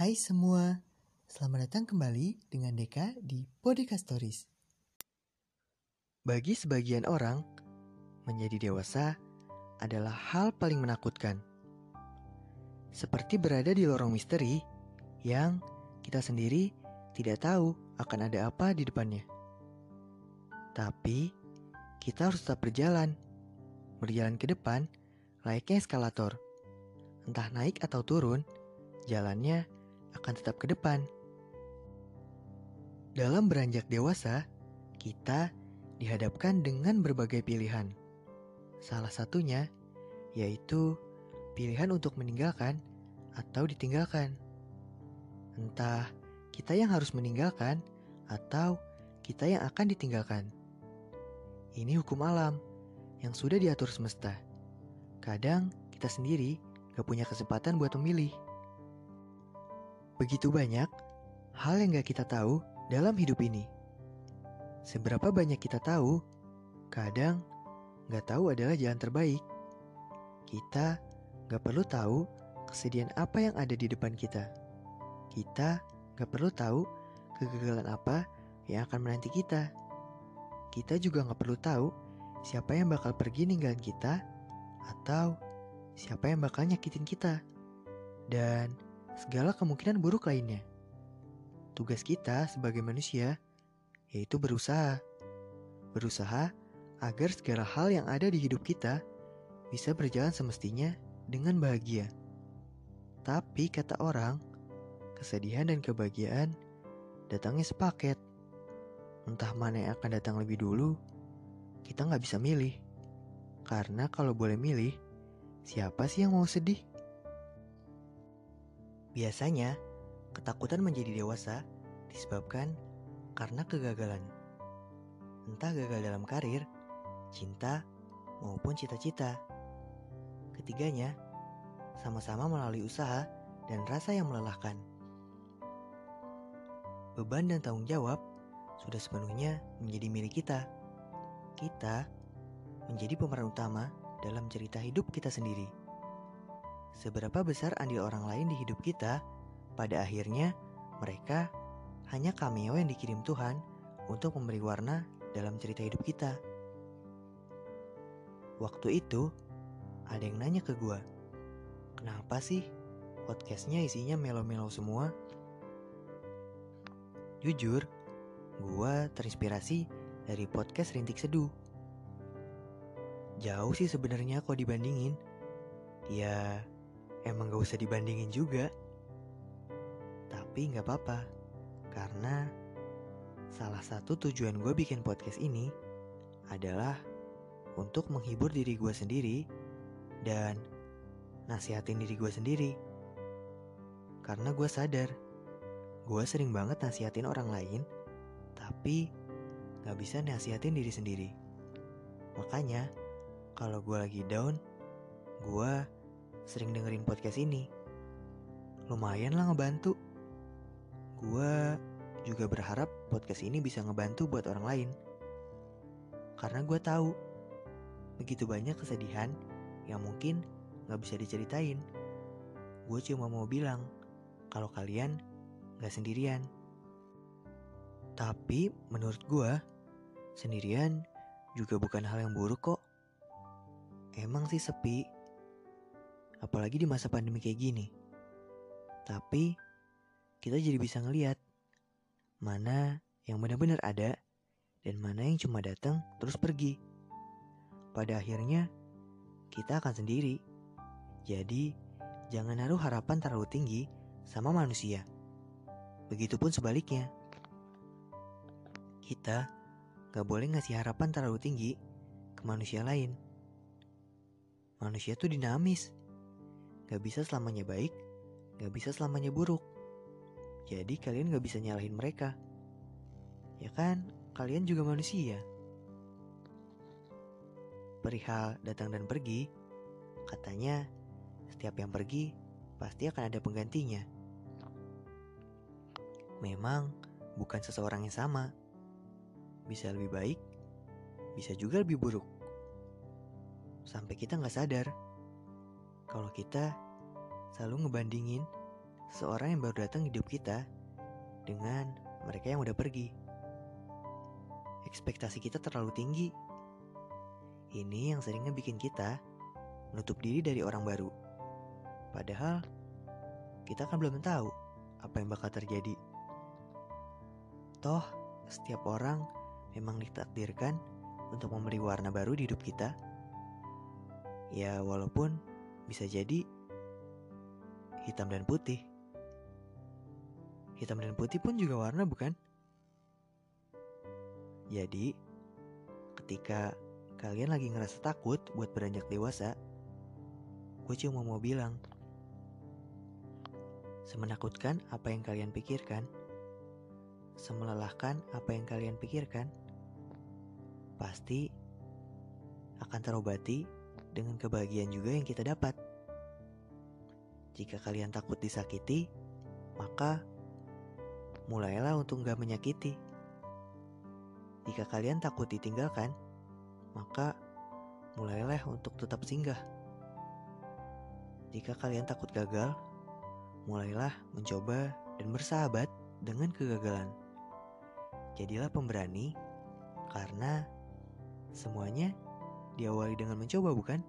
Hai semua, selamat datang kembali dengan Deka di Podcast Stories. Bagi sebagian orang, menjadi dewasa adalah hal paling menakutkan. Seperti berada di lorong misteri yang kita sendiri tidak tahu akan ada apa di depannya. Tapi, kita harus tetap berjalan. Berjalan ke depan layaknya eskalator. Entah naik atau turun, jalannya akan tetap ke depan. Dalam beranjak dewasa, kita dihadapkan dengan berbagai pilihan. Salah satunya yaitu pilihan untuk meninggalkan atau ditinggalkan. Entah kita yang harus meninggalkan atau kita yang akan ditinggalkan. Ini hukum alam yang sudah diatur semesta. Kadang kita sendiri gak punya kesempatan buat memilih. Begitu banyak hal yang gak kita tahu dalam hidup ini. Seberapa banyak kita tahu, kadang gak tahu adalah jalan terbaik. Kita gak perlu tahu kesedihan apa yang ada di depan kita. Kita gak perlu tahu kegagalan apa yang akan menanti kita. Kita juga gak perlu tahu siapa yang bakal pergi ninggalin kita atau siapa yang bakal nyakitin kita. Dan segala kemungkinan buruk lainnya. Tugas kita sebagai manusia yaitu berusaha. Berusaha agar segala hal yang ada di hidup kita bisa berjalan semestinya dengan bahagia. Tapi kata orang, kesedihan dan kebahagiaan datangnya sepaket. Entah mana yang akan datang lebih dulu, kita nggak bisa milih. Karena kalau boleh milih, siapa sih yang mau sedih? Biasanya, ketakutan menjadi dewasa disebabkan karena kegagalan. Entah gagal dalam karir, cinta, maupun cita-cita. Ketiganya, sama-sama melalui usaha dan rasa yang melelahkan. Beban dan tanggung jawab sudah sepenuhnya menjadi milik kita. Kita menjadi pemeran utama dalam cerita hidup kita sendiri. Seberapa besar andil orang lain di hidup kita, pada akhirnya mereka hanya cameo yang dikirim Tuhan untuk memberi warna dalam cerita hidup kita. Waktu itu, ada yang nanya ke gua, kenapa sih podcastnya isinya melo-melo semua? Jujur, gua terinspirasi dari podcast Rintik Seduh. Jauh sih sebenarnya kok dibandingin. Ya, emang gak usah dibandingin juga. Tapi gak apa-apa, karena salah satu tujuan gue bikin podcast ini adalah untuk menghibur diri gue sendiri dan nasihatin diri gue sendiri. Karena gue sadar, gue sering banget nasihatin orang lain, tapi gak bisa nasihatin diri sendiri. Makanya, kalau gue lagi down, gue sering dengerin podcast ini. Lumayan lah ngebantu. Gue juga berharap podcast ini bisa ngebantu buat orang lain. Karena gue tahu begitu banyak kesedihan yang mungkin gak bisa diceritain. Gue cuma mau bilang kalau kalian gak sendirian. Tapi menurut gue, sendirian juga bukan hal yang buruk kok. Emang sih sepi, apalagi di masa pandemi kayak gini. Tapi kita jadi bisa ngeliat mana yang benar-benar ada dan mana yang cuma datang terus pergi. Pada akhirnya kita akan sendiri. Jadi jangan naruh harapan terlalu tinggi sama manusia. Begitupun sebaliknya. Kita gak boleh ngasih harapan terlalu tinggi ke manusia lain. Manusia tuh dinamis. Gak bisa selamanya baik, gak bisa selamanya buruk. Jadi kalian gak bisa nyalahin mereka. Ya kan, kalian juga manusia. Perihal datang dan pergi, katanya setiap yang pergi pasti akan ada penggantinya. Memang bukan seseorang yang sama. Bisa lebih baik, bisa juga lebih buruk. Sampai kita nggak sadar kalau kita selalu ngebandingin seseorang yang baru datang hidup kita dengan mereka yang udah pergi. Ekspektasi kita terlalu tinggi. Ini yang seringnya bikin kita menutup diri dari orang baru. Padahal kita kan belum tahu apa yang bakal terjadi. Toh, setiap orang memang ditakdirkan untuk memberi warna baru di hidup kita. Ya, walaupun bisa jadi hitam dan putih. Hitam dan putih pun juga warna, bukan? Jadi, ketika kalian lagi ngerasa takut buat beranjak dewasa, gue cuma mau bilang, semenakutkan apa yang kalian pikirkan, semelelahkan apa yang kalian pikirkan, pasti akan terobati dengan kebahagiaan juga yang kita dapat. Jika kalian takut disakiti, maka mulailah untuk gak menyakiti. Jika kalian takut ditinggalkan, maka mulailah untuk tetap singgah. Jika kalian takut gagal, mulailah mencoba dan bersahabat dengan kegagalan. Jadilah pemberani, karena semuanya diawali dengan mencoba, bukan?